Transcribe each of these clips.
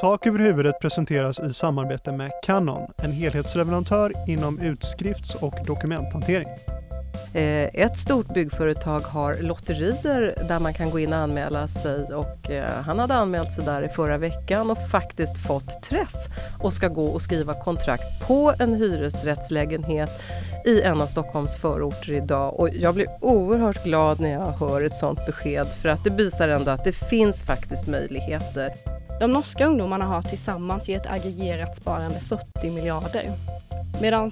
Tak över huvudet presenteras i samarbete med Canon, en helhetsleverantör inom utskrifts och dokumenthantering. Eh, ett stort byggföretag har lotterier där man kan gå in och anmäla sig och eh, han hade anmält sig där i förra veckan och faktiskt fått träff och ska gå och skriva kontrakt på en hyresrättslägenhet i en av Stockholms förorter idag och jag blir oerhört glad när jag hör ett sånt besked för att det visar ändå att det finns faktiskt möjligheter. De norska ungdomarna har tillsammans gett aggregerat sparande 40 miljarder. Medan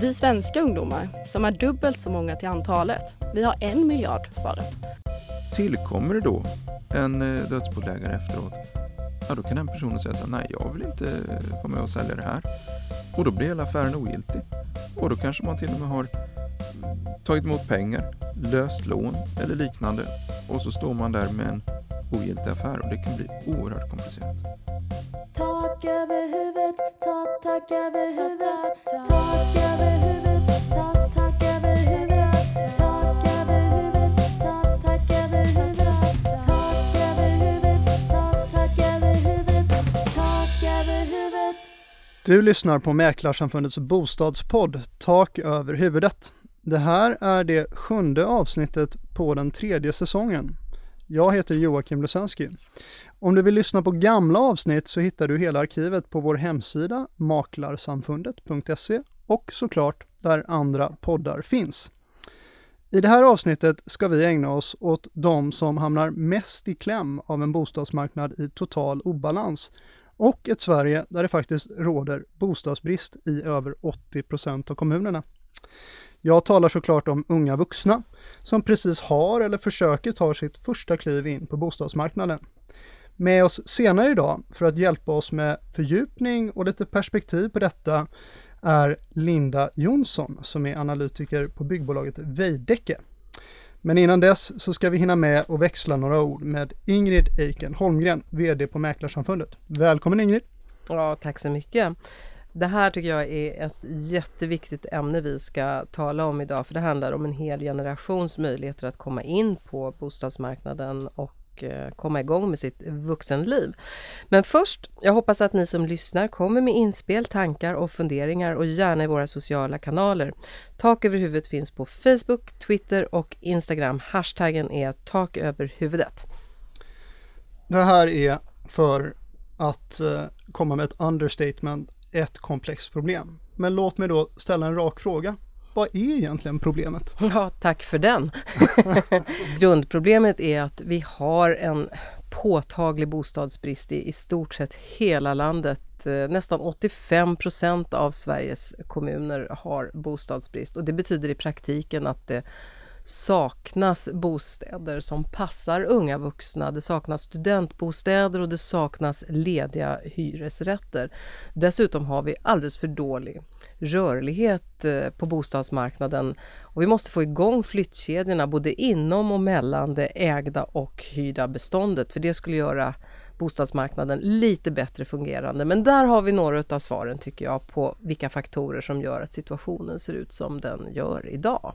vi svenska ungdomar, som är dubbelt så många till antalet, vi har en miljard sparat. Tillkommer det då en eh, dödsbodelägare efteråt, ja då kan den personen säga så här, nej jag vill inte eh, vara med och sälja det här. Och då blir hela affären ogiltig. Och då kanske man till och med har mm, tagit emot pengar, löst lån eller liknande och så står man där med en ogiltig affär och det kan bli oerhört komplicerat. Tak över huvudet, tak, tak över huvudet, tak över huvudet, tak, tak över huvudet, tak över huvudet, tak, tak över huvudet, tak över huvudet, tak, tak över huvudet, tak över huvudet. Du lyssnar på Mäklarsamfundets bostadspodd Tak över huvudet. Det här är det sjunde avsnittet på den tredje säsongen. Jag heter Joakim Lusensky. Om du vill lyssna på gamla avsnitt så hittar du hela arkivet på vår hemsida maklarsamfundet.se och såklart där andra poddar finns. I det här avsnittet ska vi ägna oss åt de som hamnar mest i kläm av en bostadsmarknad i total obalans och ett Sverige där det faktiskt råder bostadsbrist i över 80 procent av kommunerna. Jag talar såklart om unga vuxna som precis har eller försöker ta sitt första kliv in på bostadsmarknaden. Med oss senare idag för att hjälpa oss med fördjupning och lite perspektiv på detta är Linda Jonsson som är analytiker på byggbolaget Veidekke. Men innan dess så ska vi hinna med och växla några ord med Ingrid Eiken Holmgren, VD på Mäklarsamfundet. Välkommen Ingrid! Ja, tack så mycket. Det här tycker jag är ett jätteviktigt ämne vi ska tala om idag för det handlar om en hel generations möjligheter att komma in på bostadsmarknaden och eh, komma igång med sitt vuxenliv. Men först, jag hoppas att ni som lyssnar kommer med inspel, tankar och funderingar och gärna i våra sociala kanaler. Tak över huvudet finns på Facebook, Twitter och Instagram. Hashtaggen är tak över huvudet. Det här är för att eh, komma med ett understatement ett komplext problem. Men låt mig då ställa en rak fråga. Vad är egentligen problemet? Ja, tack för den. Grundproblemet är att vi har en påtaglig bostadsbrist i, i stort sett hela landet. Eh, nästan 85 procent av Sveriges kommuner har bostadsbrist och det betyder i praktiken att det saknas bostäder som passar unga vuxna. Det saknas studentbostäder och det saknas lediga hyresrätter. Dessutom har vi alldeles för dålig rörlighet eh, på bostadsmarknaden och vi måste få igång flyttkedjorna både inom och mellan det ägda och hyrda beståndet för det skulle göra bostadsmarknaden lite bättre fungerande. Men där har vi några av svaren tycker jag på vilka faktorer som gör att situationen ser ut som den gör idag.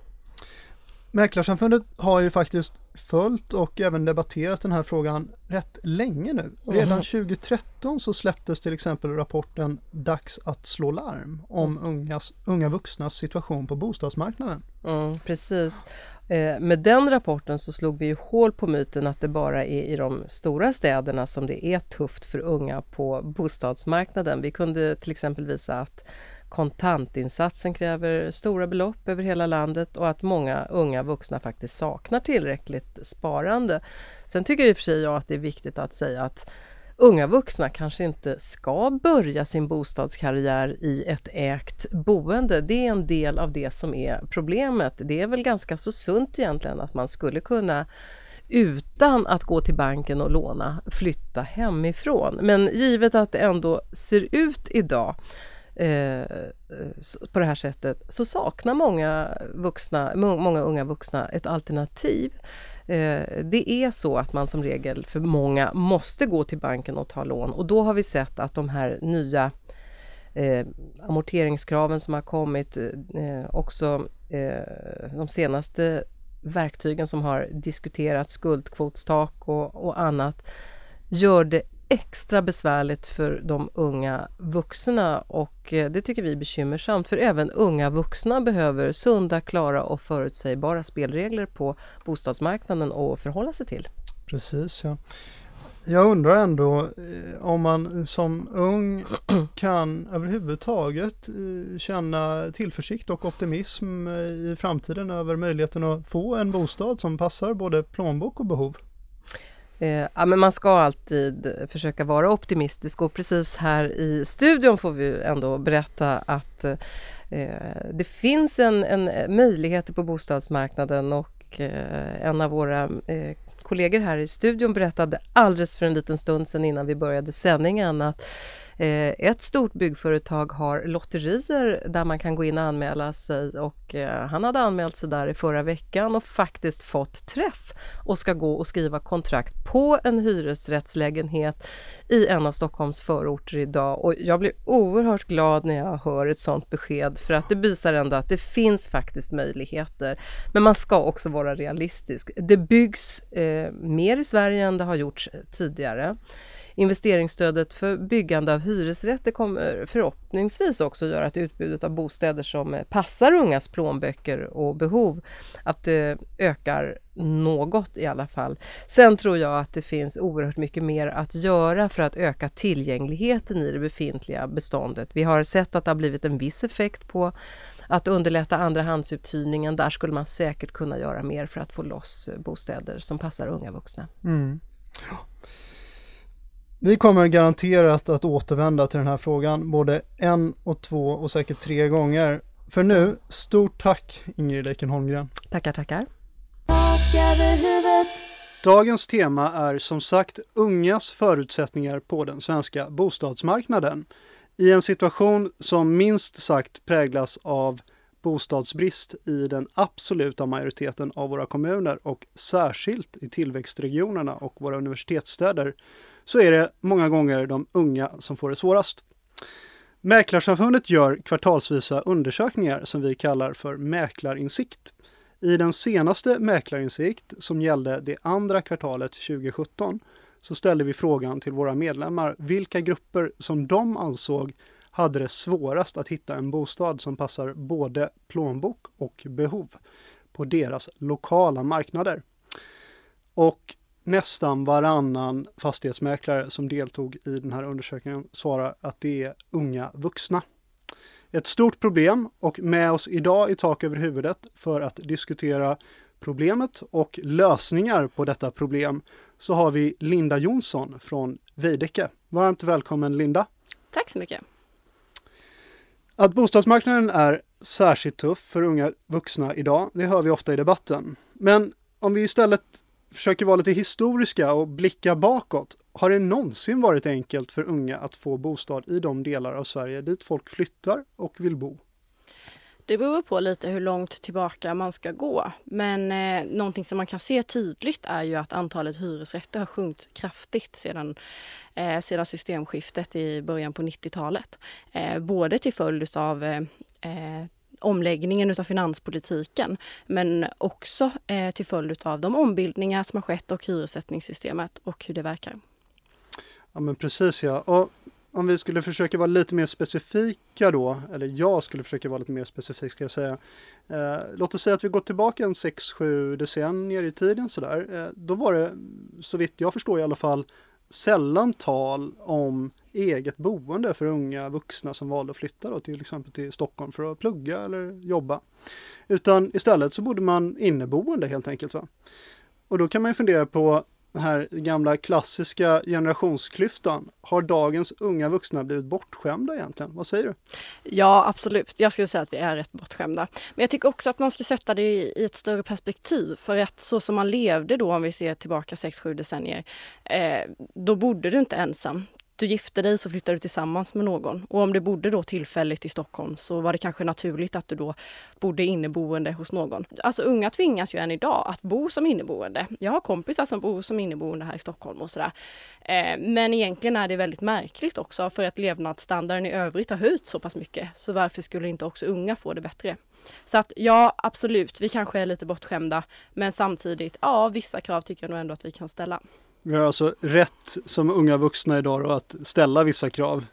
Mäklarsamfundet har ju faktiskt följt och även debatterat den här frågan rätt länge nu. Redan 2013 så släpptes till exempel rapporten Dags att slå larm om ungas, unga vuxnas situation på bostadsmarknaden. Mm, precis. Eh, med den rapporten så slog vi ju hål på myten att det bara är i de stora städerna som det är tufft för unga på bostadsmarknaden. Vi kunde till exempel visa att kontantinsatsen kräver stora belopp över hela landet och att många unga vuxna faktiskt saknar tillräckligt sparande. Sen tycker i och för sig jag att det är viktigt att säga att unga vuxna kanske inte ska börja sin bostadskarriär i ett ägt boende. Det är en del av det som är problemet. Det är väl ganska så sunt egentligen att man skulle kunna utan att gå till banken och låna flytta hemifrån. Men givet att det ändå ser ut idag eh, eh på det här sättet så saknar många, vuxna, många unga vuxna ett alternativ. Eh, det är så att man som regel för många måste gå till banken och ta lån och då har vi sett att de här nya eh, amorteringskraven som har kommit, eh, också eh, de senaste verktygen som har diskuterats, skuldkvotstak och, och annat, gör det extra besvärligt för de unga vuxna och eh, det tycker vi är bekymmersamt för även unga vuxna behöver sunda, klara och förutsägbara spelregler på bostadsmarknaden att förhålla sig till. Precis, ja. Jag undrar ändå eh, om man som ung kan överhuvudtaget eh, känna tillförsikt och optimism i framtiden över möjligheten att få en bostad som passar både plånbok och behov. Eh, ja, men man ska alltid försöka vara optimistisk och precis här i studion får vi ändå berätta att eh, det finns en, en möjlighet på bostadsmarknaden och eh, en av våra eh, kollegor här i studion berättade alldeles för en liten stund sedan innan vi började sändningen att Eh, ett stort byggföretag har lotterier där man kan gå in och anmäla sig och eh, han hade anmält sig där i förra veckan och faktiskt fått träff och ska gå och skriva kontrakt på en hyresrättslägenhet i en av Stockholms förorter idag och jag blir oerhört glad när jag hör ett sådant besked för att det visar ändå att det finns faktiskt möjligheter. Men man ska också vara realistisk. Det byggs eh, mer i Sverige än det har gjorts eh, tidigare. Investeringsstödet för byggande av hyresrätter kommer förhoppningsvis också göra att utbudet av bostäder som passar ungas plånböcker och behov, att det ökar något i alla fall. Sen tror jag att det finns oerhört mycket mer att göra för att öka tillgängligheten i det befintliga beståndet. Vi har sett att det har blivit en viss effekt på att underlätta andrahandsuthyrningen. Där skulle man säkert kunna göra mer för att få loss bostäder som passar unga vuxna. Mm. Vi kommer garanterat att återvända till den här frågan både en och två och säkert tre gånger. För nu, stort tack Ingrid Eiken Holmgren. Tackar, tackar. Dagens tema är som sagt ungas förutsättningar på den svenska bostadsmarknaden. I en situation som minst sagt präglas av bostadsbrist i den absoluta majoriteten av våra kommuner och särskilt i tillväxtregionerna och våra universitetsstäder så är det många gånger de unga som får det svårast. Mäklarsamfundet gör kvartalsvisa undersökningar som vi kallar för Mäklarinsikt. I den senaste Mäklarinsikt som gällde det andra kvartalet 2017 så ställde vi frågan till våra medlemmar vilka grupper som de ansåg hade det svårast att hitta en bostad som passar både plånbok och behov på deras lokala marknader. Och nästan varannan fastighetsmäklare som deltog i den här undersökningen svarar att det är unga vuxna. Ett stort problem och med oss idag i Tak över huvudet för att diskutera problemet och lösningar på detta problem så har vi Linda Jonsson från Veidekke. Varmt välkommen Linda! Tack så mycket. Att bostadsmarknaden är särskilt tuff för unga vuxna idag, det hör vi ofta i debatten. Men om vi istället försöker vara lite historiska och blicka bakåt. Har det någonsin varit enkelt för unga att få bostad i de delar av Sverige dit folk flyttar och vill bo? Det beror på lite hur långt tillbaka man ska gå. Men eh, någonting som man kan se tydligt är ju att antalet hyresrätter har sjunkit kraftigt sedan, eh, sedan systemskiftet i början på 90-talet. Eh, både till följd av eh, eh omläggningen utav finanspolitiken men också eh, till följd av de ombildningar som har skett och hyressättningssystemet och hur det verkar. Ja men precis ja. Och om vi skulle försöka vara lite mer specifika då, eller jag skulle försöka vara lite mer specifik ska jag säga. Eh, låt oss säga att vi går tillbaka en 6-7 decennier i tiden sådär. Eh, då var det, så vitt jag förstår i alla fall, sällan tal om eget boende för unga vuxna som valde att flytta då, till exempel till Stockholm för att plugga eller jobba. Utan istället så bodde man inneboende helt enkelt. Va? Och då kan man ju fundera på den här gamla klassiska generationsklyftan. Har dagens unga vuxna blivit bortskämda egentligen? Vad säger du? Ja, absolut. Jag skulle säga att vi är rätt bortskämda. Men jag tycker också att man ska sätta det i ett större perspektiv. För att så som man levde då, om vi ser tillbaka 6-7 decennier, eh, då bodde du inte ensam du gifte dig så flyttade du tillsammans med någon. Och om du bodde då tillfälligt i Stockholm så var det kanske naturligt att du då bodde inneboende hos någon. Alltså unga tvingas ju än idag att bo som inneboende. Jag har kompisar som bor som inneboende här i Stockholm och sådär. Eh, men egentligen är det väldigt märkligt också för att levnadsstandarden i övrigt har höjts så pass mycket. Så varför skulle inte också unga få det bättre? Så att ja, absolut, vi kanske är lite bortskämda. Men samtidigt, ja, vissa krav tycker jag nog ändå att vi kan ställa. Vi har alltså rätt som unga vuxna idag då, att ställa vissa krav.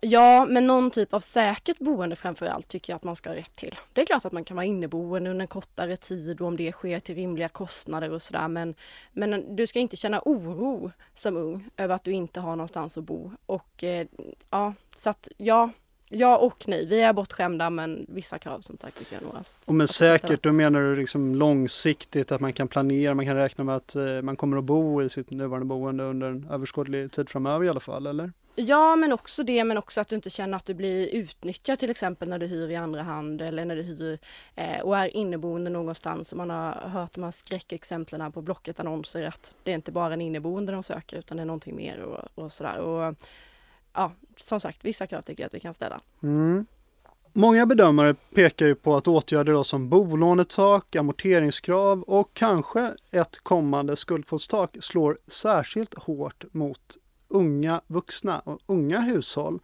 Ja, men någon typ av säkert boende framför allt tycker jag att man ska ha rätt till. Det är klart att man kan vara inneboende under en kortare tid och om det sker till rimliga kostnader och sådär. Men, men du ska inte känna oro som ung över att du inte har någonstans att bo. Och eh, ja, så att ja, ja och nej. Vi är bortskämda men vissa krav som sagt tycker jag nog att- Och ställa. säkert, då menar du liksom långsiktigt att man kan planera, man kan räkna med att eh, man kommer att bo i sitt nuvarande boende under en överskådlig tid framöver i alla fall, eller? Ja, men också det, men också att du inte känner att du blir utnyttjad till exempel när du hyr i andra hand eller när du hyr eh, och är inneboende någonstans. Man har hört de här skräckexemplen på Blocket-annonser att det är inte bara en inneboende de söker utan det är någonting mer och, och sådär. Och, ja, som sagt, vissa krav tycker jag att vi kan ställa. Mm. Många bedömare pekar ju på att åtgärder då som bolånetak, amorteringskrav och kanske ett kommande skuldkvotstak slår särskilt hårt mot unga vuxna och unga hushåll.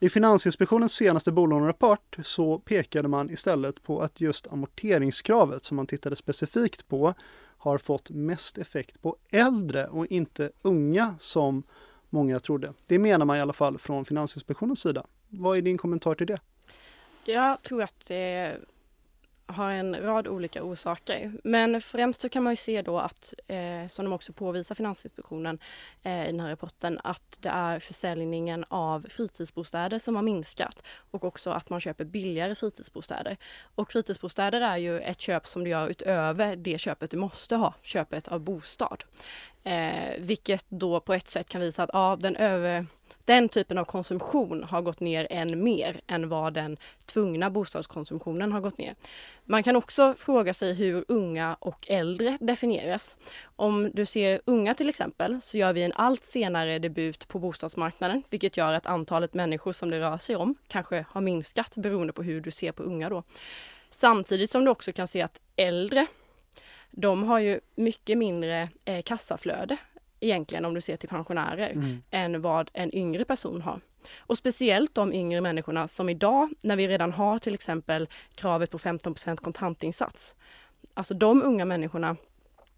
I Finansinspektionens senaste bolånerapport så pekade man istället på att just amorteringskravet som man tittade specifikt på har fått mest effekt på äldre och inte unga som många trodde. Det menar man i alla fall från Finansinspektionens sida. Vad är din kommentar till det? Jag tror att det har en rad olika orsaker. Men främst så kan man ju se då att, eh, som de också påvisar Finansinspektionen eh, i den här rapporten, att det är försäljningen av fritidsbostäder som har minskat och också att man köper billigare fritidsbostäder. Och fritidsbostäder är ju ett köp som du gör utöver det köpet du måste ha, köpet av bostad. Eh, vilket då på ett sätt kan visa att ja, den över den typen av konsumtion har gått ner än mer än vad den tvungna bostadskonsumtionen har gått ner. Man kan också fråga sig hur unga och äldre definieras. Om du ser unga till exempel så gör vi en allt senare debut på bostadsmarknaden vilket gör att antalet människor som det rör sig om kanske har minskat beroende på hur du ser på unga då. Samtidigt som du också kan se att äldre de har ju mycket mindre eh, kassaflöde egentligen om du ser till pensionärer än vad en yngre person har. Och speciellt de yngre människorna som idag, när vi redan har till exempel kravet på 15% kontantinsats. Alltså de unga människorna,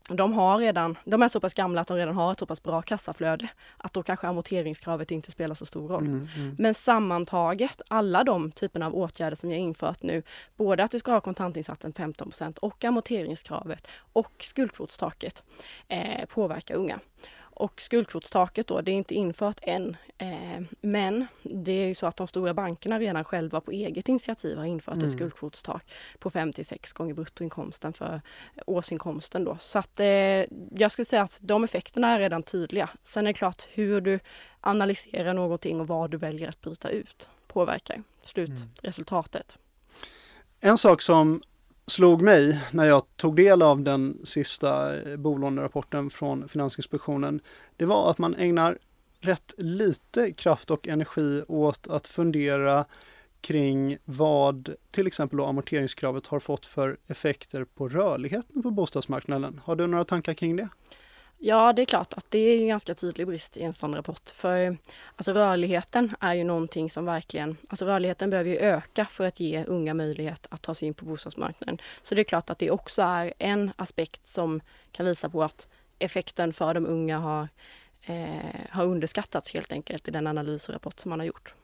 de, har redan, de är så pass gamla att de redan har ett så pass bra kassaflöde att då kanske amorteringskravet inte spelar så stor roll. Mm, mm. Men sammantaget, alla de typerna av åtgärder som vi har infört nu, både att du ska ha kontantinsatsen 15% och amorteringskravet och skuldkvotstaket eh, påverkar unga. Och skuldkvotstaket då, det är inte infört än. Eh, men det är ju så att de stora bankerna redan själva på eget initiativ har infört Mm. ett skuldkvotstak på 5 till 6 gånger bruttoinkomsten för årsinkomsten då. Så att eh, jag skulle säga att de effekterna är redan tydliga. Sen är det klart hur du analyserar någonting och vad du väljer att bryta ut påverkar slutresultatet. En sak som slog mig när jag tog del av den sista eh, bolånerapporten från Finansinspektionen, det var att man ägnar rätt lite kraft och energi åt att fundera kring vad till exempel amorteringskravet har fått för effekter på rörligheten på bostadsmarknaden. Har du några tankar kring det? Ja, det är klart att det är en ganska tydlig brist i en sån rapport. För alltså, rörligheten är ju någonting som verkligen, alltså rörligheten behöver ju öka för att ge unga möjlighet att ta sig in på bostadsmarknaden. Så det är klart att det också är en aspekt som kan visa på att effekten för de unga har, eh, har underskattats helt enkelt i den analys och rapport som man har gjort.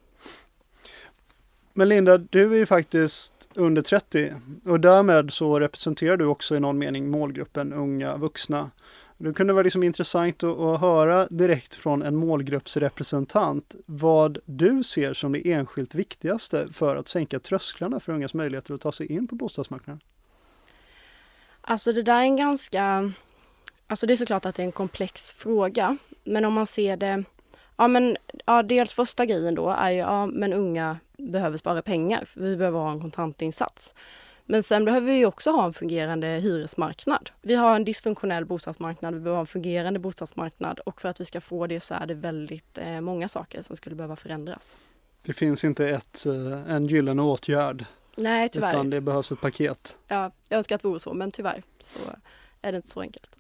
Men Linda, du är ju faktiskt under 30 och därmed så representerar du också i någon mening målgruppen unga vuxna. Det kunde vara liksom intressant att, att höra direkt från en målgruppsrepresentant vad du ser som det enskilt viktigaste för att sänka trösklarna för ungas möjligheter att ta sig in på bostadsmarknaden. Alltså det där är en ganska... Alltså det är såklart att det är en komplex fråga. Men om man ser det... Ja men ja, dels första grejen då är ju, ja men unga behöver spara pengar. För vi behöver ha en kontantinsats. Men sen behöver vi också ha en fungerande hyresmarknad. Vi har en dysfunktionell bostadsmarknad, vi behöver ha en fungerande bostadsmarknad och för att vi ska få det så är det väldigt eh, många saker som skulle behöva förändras. Det finns inte ett, eh, en gyllene åtgärd Nej, tyvärr. utan det behövs ett paket. Ja, jag önskar att det vore så, men tyvärr så är det inte så enkelt.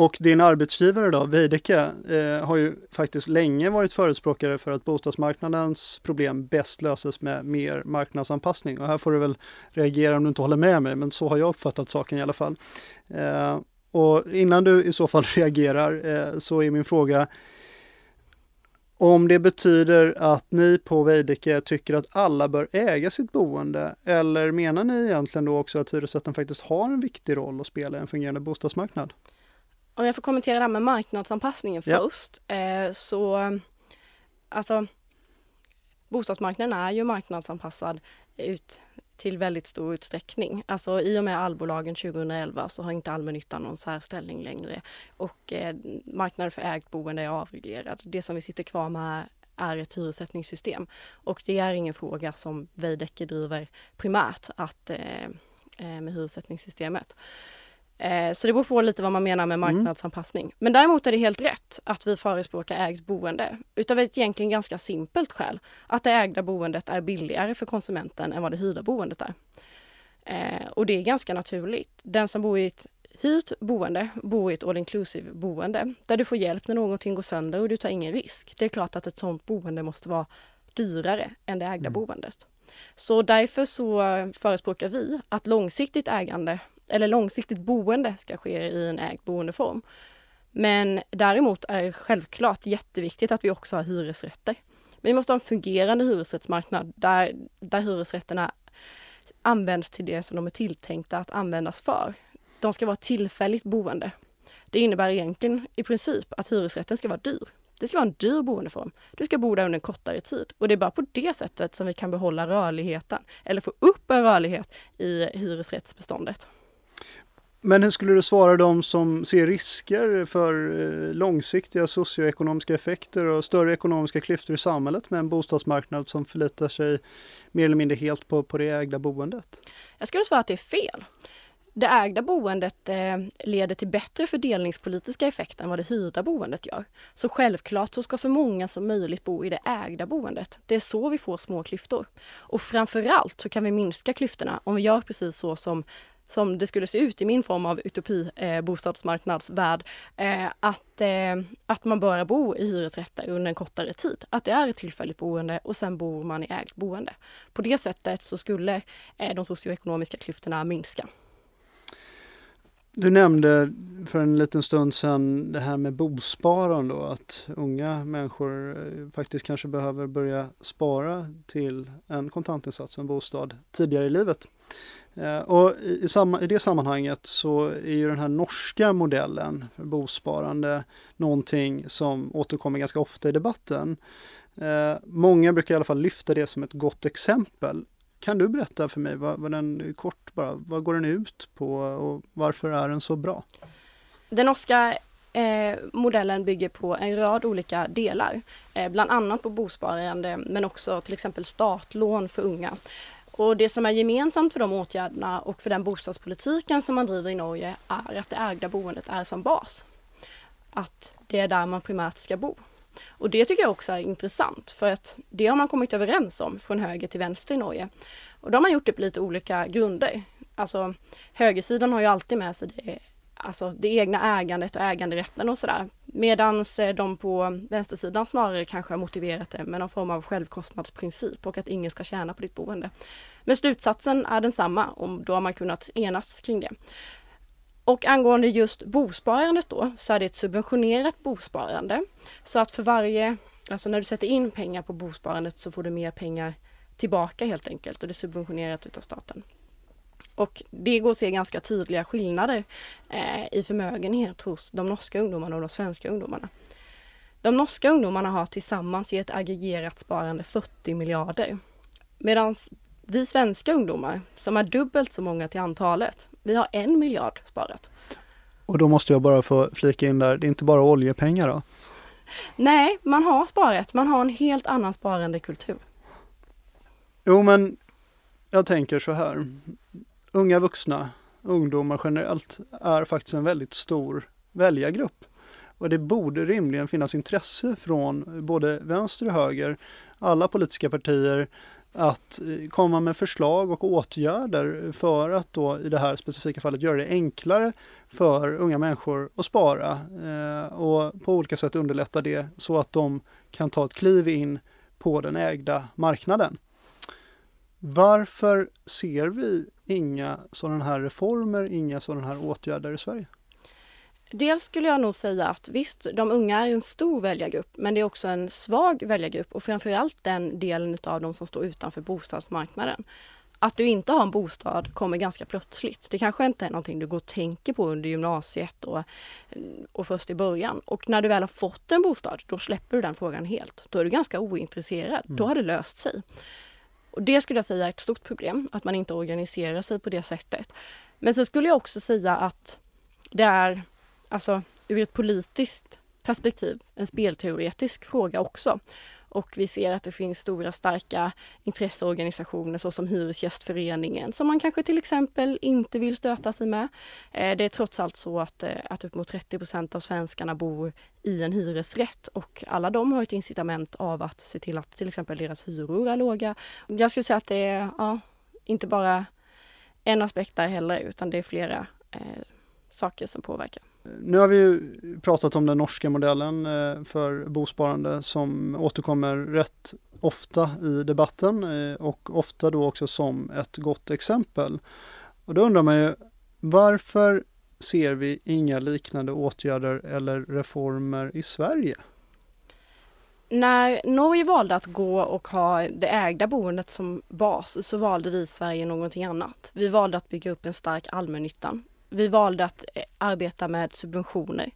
Och din arbetsgivare då, Veidekke, eh, har ju faktiskt länge varit förespråkare för att bostadsmarknadens problem bäst löses med mer marknadsanpassning. Och här får du väl reagera om du inte håller med mig, men så har jag uppfattat saken i alla fall. Eh, Och innan du i så fall reagerar eh, så är min fråga om det betyder att ni på Veidekke tycker att alla bör äga sitt boende eller menar ni egentligen då också att hyresrätten faktiskt har en viktig roll att spela i en fungerande bostadsmarknad? Om jag får kommentera det här med marknadsanpassningen Ja. först. Eh, så alltså bostadsmarknaden är ju marknadsanpassad ut till väldigt stor utsträckning. Alltså i och med allbolagen 2011 så har inte allmännyttan någon särställning längre och eh, marknaden för ägt boende är avreglerad. Det som vi sitter kvar med är ett hyressättningssystem och det är ingen fråga som Veidekke driver primärt att, eh, eh, med hyressättningssystemet. Eh, Så det beror på lite vad man menar med marknadsanpassning. Men däremot är det helt rätt att vi förespråkar ägt boende utav ett egentligen ganska simpelt skäl. Att det ägda boendet är billigare för konsumenten än vad det hyrda boendet är. Eh, Och det är ganska naturligt. Den som bor i ett hyrt boende bor i ett all inclusive boende där du får hjälp när någonting går sönder och du tar ingen risk. Det är klart att ett sådant boende måste vara dyrare än det ägda boendet. Så därför så förespråkar vi att långsiktigt ägande eller långsiktigt boende ska ske i en ägd boendeform. Men däremot är det självklart jätteviktigt att vi också har hyresrätter. Vi måste ha en fungerande hyresrättsmarknad där, där hyresrätterna används till det som de är tilltänkta att användas för. De ska vara tillfälligt boende. Det innebär egentligen i princip att hyresrätten ska vara dyr. Det ska vara en dyr boendeform. Du ska bo där under en kortare tid. Och det är bara på det sättet som vi kan behålla rörligheten eller få upp en rörlighet i hyresrättsbeståndet. Men hur skulle du svara de som ser risker för eh, långsiktiga socioekonomiska effekter och större ekonomiska klyftor i samhället med en bostadsmarknad som förlitar sig mer eller mindre helt på, på det ägda boendet? Jag skulle svara att det är fel. Det ägda boendet eh, leder till bättre fördelningspolitiska effekter än vad det hyrda boendet gör. Så självklart så ska så många som möjligt bo i det ägda boendet. Det är så vi får små klyftor. Och framförallt så kan vi minska klyftorna om vi gör precis så som som det skulle se ut i min form av utopi eh, bostadsmarknadsvärld, eh, att, eh, att man börjar bo i hyresrätter under en kortare tid. Att det är ett tillfälligt boende och sen bor man i ägt boende. På det sättet så skulle eh, de socioekonomiska klyftorna minska. Du nämnde för en liten stund sedan det här med bosparande och att unga människor eh, faktiskt kanske behöver börja spara till en kontantinsats, en bostad, tidigare i livet. Eh, och i, i, samma, i det sammanhanget så är ju den här norska modellen för bosparande någonting som återkommer ganska ofta i debatten. Eh, Många brukar i alla fall lyfta det som ett gott exempel. Kan du berätta för mig vad, vad den kort bara, vad går den ut på och varför är den så bra? Den norska eh, modellen bygger på en rad olika delar, eh, bland annat på bosparande men också till exempel startlån för unga. Och det som är gemensamt för de åtgärderna och för den bostadspolitiken som man driver i Norge är att det ägda boendet är som bas. Att det är där man primärt ska bo. Och det tycker jag också är intressant för att det har man kommit överens om från höger till vänster i Norge. Och då har man gjort det på lite olika grunder. Alltså högersidan har ju alltid med sig det, alltså, det egna ägandet och äganderätten och sådär. Medan eh, de på vänstersidan snarare kanske har motiverat det med någon form av självkostnadsprincip och att ingen ska tjäna på ditt boende. Men slutsatsen är densamma och då har man kunnat enas kring det. Och angående just bosparandet då så är det ett subventionerat bosparande. Så att för varje, alltså när du sätter in pengar på bosparandet så får du mer pengar tillbaka helt enkelt och det är subventionerat utav staten. Och det går att se ganska tydliga skillnader eh, i förmögenhet hos de norska ungdomarna och de svenska ungdomarna. De norska ungdomarna har tillsammans i ett aggregerat sparande 40 miljarder. Medan vi svenska ungdomar, som är dubbelt så många till antalet, vi har en miljard sparat. Och då måste jag bara få flika in där, det är inte bara oljepengar då? Nej, man har sparat. Man har en helt annan sparandekultur. Jo men jag tänker så här, unga vuxna, ungdomar generellt, är faktiskt en väldigt stor väljargrupp. Och det borde rimligen finnas intresse från både vänster och höger, alla politiska partier, att eh, komma med förslag och åtgärder för att då i det här specifika fallet göra det enklare för unga människor att spara eh, och på olika sätt underlätta det så att de kan ta ett kliv in på den ägda marknaden. Varför ser vi inga sådana här reformer, inga sådana här åtgärder i Sverige? Dels skulle jag nog säga att visst, de unga är en stor väljargrupp, men det är också en svag väljargrupp och framförallt den delen av de som står utanför bostadsmarknaden. Att du inte har en bostad kommer ganska plötsligt. Det kanske inte är någonting du går och tänker på under gymnasiet och, och först i början. Och när du väl har fått en bostad, då släpper du den frågan helt. Då är du ganska ointresserad. Då har det löst sig. Och det skulle jag säga är ett stort problem, att man inte organiserar sig på det sättet. Men sen skulle jag också säga att det är, alltså ur ett politiskt perspektiv, en spelteoretisk fråga också. Och vi ser att det finns stora starka intresseorganisationer såsom Hyresgästföreningen som man kanske till exempel inte vill stöta sig med. Eh, det är trots allt så att, eh, att upp mot 30 procent av svenskarna bor i en hyresrätt och alla de har ett incitament av att se till att till exempel deras hyror är låga. Jag skulle säga att det är ja, inte bara en aspekt där heller utan det är flera eh, saker som påverkar. Nu har vi ju pratat om den norska modellen eh, för bosparande som återkommer rätt ofta i debatten eh, och ofta då också som ett gott exempel. Och då undrar man ju varför ser vi inga liknande åtgärder eller reformer i Sverige? När Norge valde att gå och ha det ägda boendet som bas så valde vi i Sverige någonting annat. Vi valde att bygga upp en stark allmännyttan. Vi valde att eh, arbeta med subventioner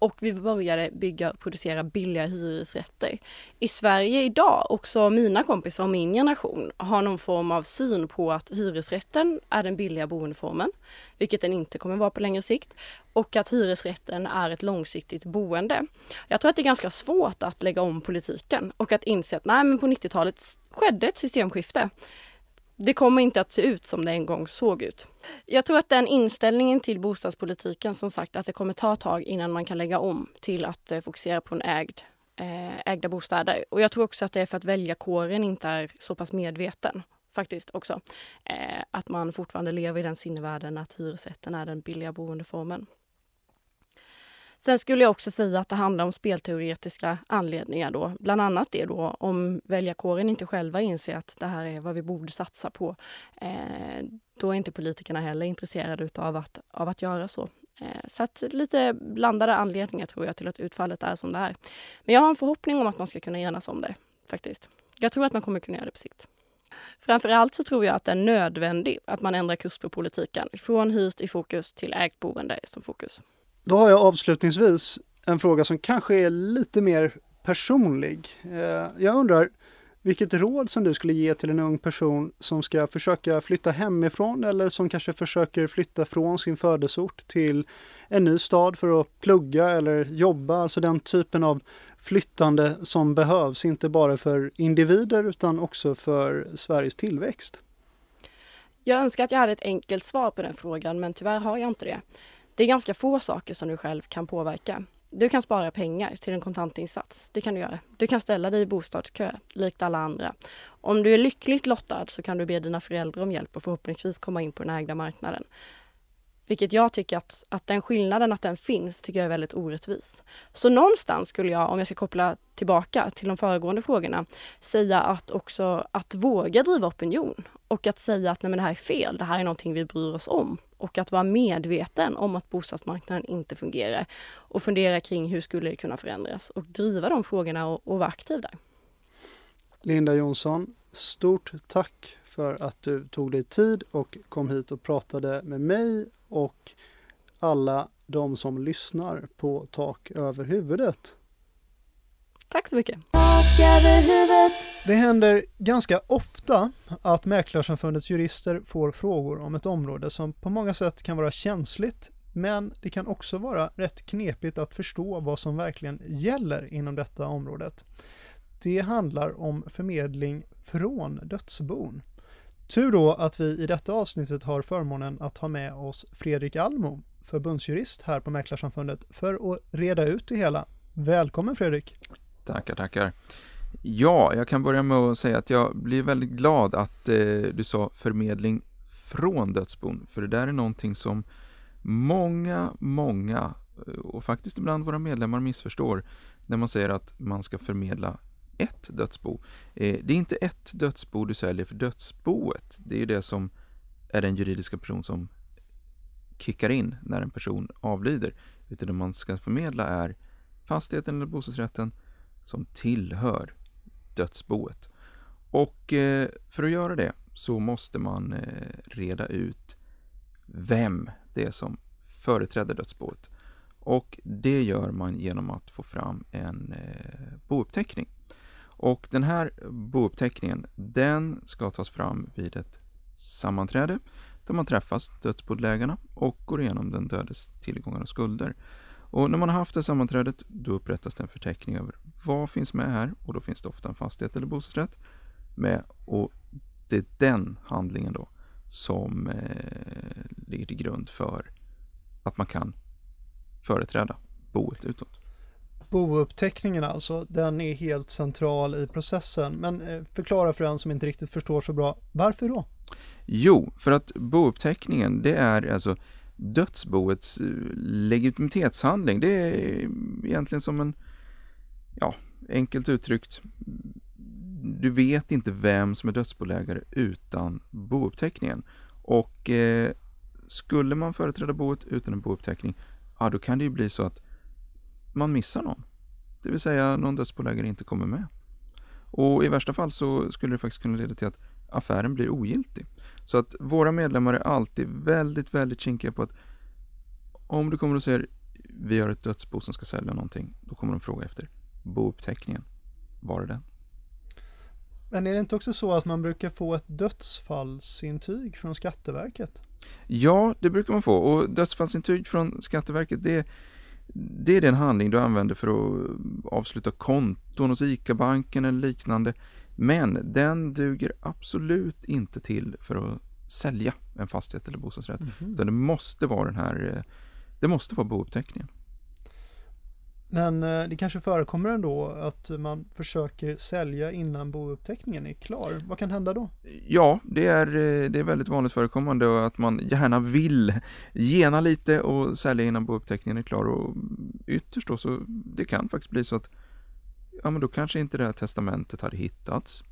och vi började bygga och producera billiga hyresrätter. I Sverige idag, också mina kompisar och min generation, har någon form av syn på att hyresrätten är den billiga boendeformen, vilket den inte kommer vara på längre sikt, och att hyresrätten är ett långsiktigt boende. Jag tror att det är ganska svårt att lägga om politiken och att inse att nej, men på 90-talet skedde ett systemskifte. Det kommer inte att se ut som det en gång såg ut. Jag tror att den inställningen till bostadspolitiken, som sagt, att det kommer ta ett tag innan man kan lägga om till att eh, fokusera på en ägd, eh, ägda bostäder. Och jag tror också att det är för att väljarkåren inte är så pass medveten faktiskt också. Eh, att man fortfarande lever i den sinnevärlden att hyresrätten är den billiga boendeformen. Sen skulle jag också säga att det handlar om spelteoretiska anledningar då. Bland annat det då om väljarkåren inte själva inser att det här är vad vi borde satsa på. Eh, då är inte politikerna heller intresserade utav att, av att göra så. Eh, så att lite blandade anledningar tror jag till att utfallet är som det är. Men jag har en förhoppning om att man ska kunna enas om det faktiskt. Jag tror att man kommer kunna göra det på sikt. Framför allt så tror jag att det är nödvändigt att man ändrar kurs på politiken. Från hyrt i fokus till ägt boende som fokus. Då har jag avslutningsvis en fråga som kanske är lite mer personlig. Eh, jag undrar vilket råd som du skulle ge till en ung person som ska försöka flytta hemifrån eller som kanske försöker flytta från sin födelseort till en ny stad för att plugga eller jobba, alltså den typen av flyttande som behövs, inte bara för individer utan också för Sveriges tillväxt. Jag önskar att jag hade ett enkelt svar på den frågan, men tyvärr har jag inte det. Det är ganska få saker som du själv kan påverka. Du kan spara pengar till en kontantinsats. Det kan du göra. Du kan ställa dig i bostadskö, likt alla andra. Om du är lyckligt lottad så kan du be dina föräldrar om hjälp och förhoppningsvis komma in på den ägda marknaden. Vilket jag tycker att, att den skillnaden, att den finns, tycker jag är väldigt orättvis. Så någonstans skulle jag, om jag ska koppla tillbaka till de föregående frågorna, säga att också att våga driva opinion och att säga att nej men det här är fel, det här är någonting vi bryr oss om och att vara medveten om att bostadsmarknaden inte fungerar och fundera kring hur skulle det kunna förändras och driva de frågorna och, och vara aktiv där. Linda Jonsson, stort tack för att du tog dig tid och kom hit och pratade med mig och alla de som lyssnar på Tak över huvudet. Tack så mycket! Det händer ganska ofta att Mäklarsamfundets jurister får frågor om ett område som på många sätt kan vara känsligt men det kan också vara rätt knepigt att förstå vad som verkligen gäller inom detta området. Det handlar om förmedling från dödsbon. Tur då att vi i detta avsnittet har förmånen att ha med oss Fredrik Almo, förbundsjurist här på Mäklarsamfundet, för att reda ut det hela. Välkommen Fredrik! Tackar, tackar. Ja, jag kan börja med att säga att jag blir väldigt glad att eh, du sa förmedling från dödsbon, för det där är någonting som många, många eh, och faktiskt ibland våra medlemmar missförstår när man säger att man ska förmedla ett dödsbo. Eh, det är inte ett dödsbo du säljer för dödsboet. Det är ju det som är den juridiska person som kickar in när en person avlider. Utan det man ska förmedla är fastigheten eller bostadsrätten som tillhör dödsboet. Och eh, för att göra det så måste man eh, reda ut vem det är som företräder dödsboet. Och det gör man genom att få fram en eh, bouppteckning. Och den här bouppteckningen, den ska tas fram vid ett sammanträde där man träffas, dödsbodelägarna, och går igenom den dödes tillgångar och skulder. Och när man har haft det sammanträdet, då upprättas det en förteckning över vad finns med här och då finns det ofta en fastighet eller bostadsrätt med och det är den handlingen då som eh, ligger till grund för att man kan företräda boet utåt. Bouppteckningen alltså, den är helt central i processen. Men eh, förklara för den som inte riktigt förstår så bra, varför då? Jo, för att bouppteckningen det är alltså dödsboets eh, legitimitetshandling. Det är egentligen som en, ja, enkelt uttryckt, du vet inte vem som är dödsbolägare utan bouppteckningen. Och eh, skulle man företräda boet utan en bouppteckning, ja då kan det ju bli så att man missar någon. Det vill säga någon dödsbolägare inte kommer med. Och i värsta fall så skulle det faktiskt kunna leda till att affären blir ogiltig. Så att våra medlemmar är alltid väldigt, väldigt kinkiga på att om du kommer och säger vi har ett dödsbo som ska sälja någonting, då kommer de fråga efter bouppteckningen. Var är den? Men är det inte också så att man brukar få ett dödsfallsintyg från Skatteverket? Ja, det brukar man få och dödsfallsintyg från Skatteverket det, det är den handling du använder för att avsluta konton hos ICA-banken eller liknande. Men den duger absolut inte till för att sälja en fastighet eller bostadsrätt. Mhm. Utan det måste vara den här, eh, det måste vara bouppteckningen. Men eh, det kanske förekommer ändå att man försöker sälja innan bouppteckningen är klar. Vad kan hända då? Ja, det är, eh, det är väldigt vanligt förekommande att man gärna vill gena lite och sälja innan bouppteckningen är klar och ytterst då så det kan faktiskt bli så att ja men då kanske inte det här testamentet hade hittats.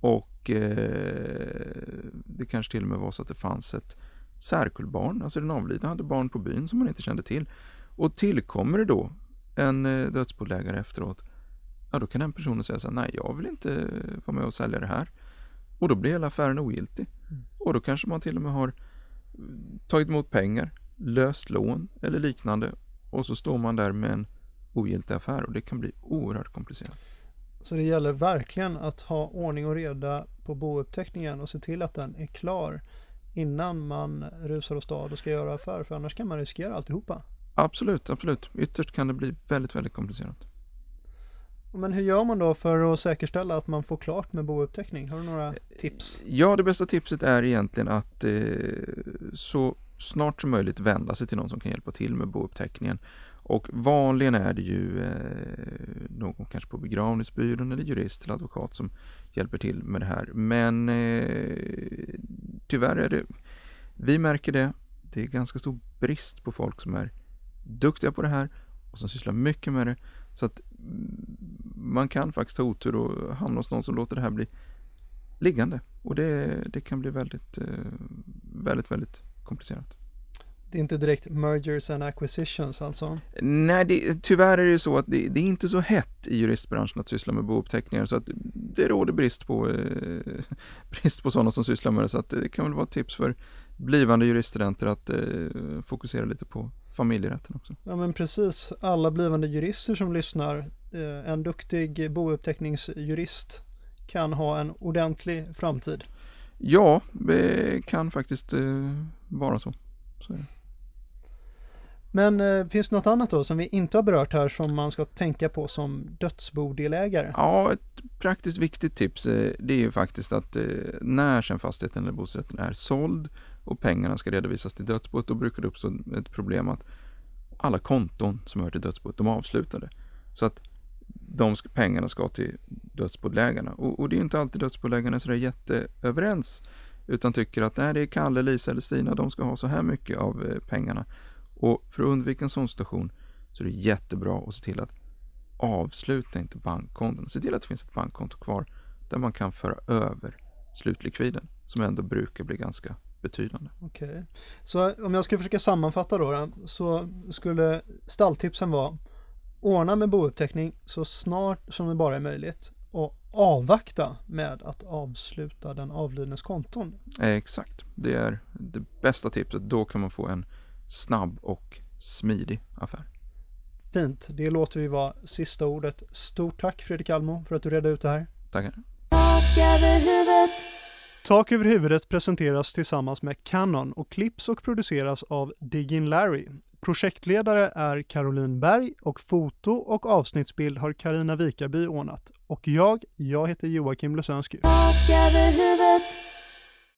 Och eh, det kanske till och med var så att det fanns ett särkullbarn, alltså den avlidna hade barn på byn som man inte kände till. Och tillkommer det då en eh, dödsbolägare efteråt ja då kan den personen säga så här, nej jag vill inte vara med och sälja det här. Och då blir hela affären ogiltig. Mm. Och då kanske man till och med har tagit emot pengar, löst lån eller liknande. Och så står man där med en ogiltig affär och det kan bli oerhört komplicerat. Så det gäller verkligen att ha ordning och reda på bouppteckningen och se till att den är klar innan man rusar åstad och ska göra affär för annars kan man riskera alltihopa. Absolut, absolut. Ytterst kan det bli väldigt, väldigt komplicerat. Men hur gör man då för att säkerställa att man får klart med bouppteckning? Har du några tips? Ja, det bästa tipset är egentligen att eh, så snart som möjligt vända sig till någon som kan hjälpa till med bouppteckningen. Och vanligen är det ju eh, någon kanske på begravningsbyrån eller jurist eller advokat som hjälper till med det här. Men eh, tyvärr är det, vi märker det, det är ganska stor brist på folk som är duktiga på det här och som sysslar mycket med det. Så att mm, man kan faktiskt ha otur och hamna hos någon som låter det här bli liggande. Och det, det kan bli väldigt, eh, väldigt, väldigt komplicerat. Det är inte direkt mergers and acquisitions alltså? Nej, det, tyvärr är det så att det, det är inte så hett i juristbranschen att syssla med bouppteckningar så att det råder brist på, eh, brist på sådana som sysslar med det så att det kan väl vara ett tips för blivande juriststudenter att eh, fokusera lite på familjerätten också. Ja men precis, alla blivande jurister som lyssnar, eh, en duktig bouppteckningsjurist kan ha en ordentlig framtid. Ja, det kan faktiskt eh, vara så. så. Men eh, finns det något annat då som vi inte har berört här som man ska tänka på som dödsbodelägare? Ja, ett praktiskt viktigt tips eh, det är ju faktiskt att eh, när sen fastigheten eller bostadsrätten är såld och pengarna ska redovisas till dödsboet då brukar det uppstå ett problem att alla konton som hör till dödsboet de är avslutade. Så att de pengarna ska till dödsbodelägarna och, och det är inte alltid dödsbodelägarna som är jätteöverens utan tycker att nej, det är Kalle, Lisa eller Stina, de ska ha så här mycket av eh, pengarna. Och för att undvika en sån situation så är det jättebra att se till att avsluta inte bankkonton. Se till att det finns ett bankkonto kvar där man kan föra över slutlikviden som ändå brukar bli ganska betydande. Okej. Så om jag ska försöka sammanfatta då, då så skulle stalltipsen vara ordna med bouppteckning så snart som det bara är möjligt och avvakta med att avsluta den avlidnes konton. Eh, Exakt, det är det bästa tipset. Då kan man få en snabb och smidig affär. Fint, det låter vi vara sista ordet. Stort tack Fredrik Almo för att du redde ut det här. Tackar. Tak över huvudet. Tak över huvudet presenteras tillsammans med Canon och klipps och produceras av Diggin Larry. Projektledare är Caroline Berg och foto och avsnittsbild har Karina Vikaby ordnat. Och jag, jag heter Joakim Lösönsky. Tak över huvudet.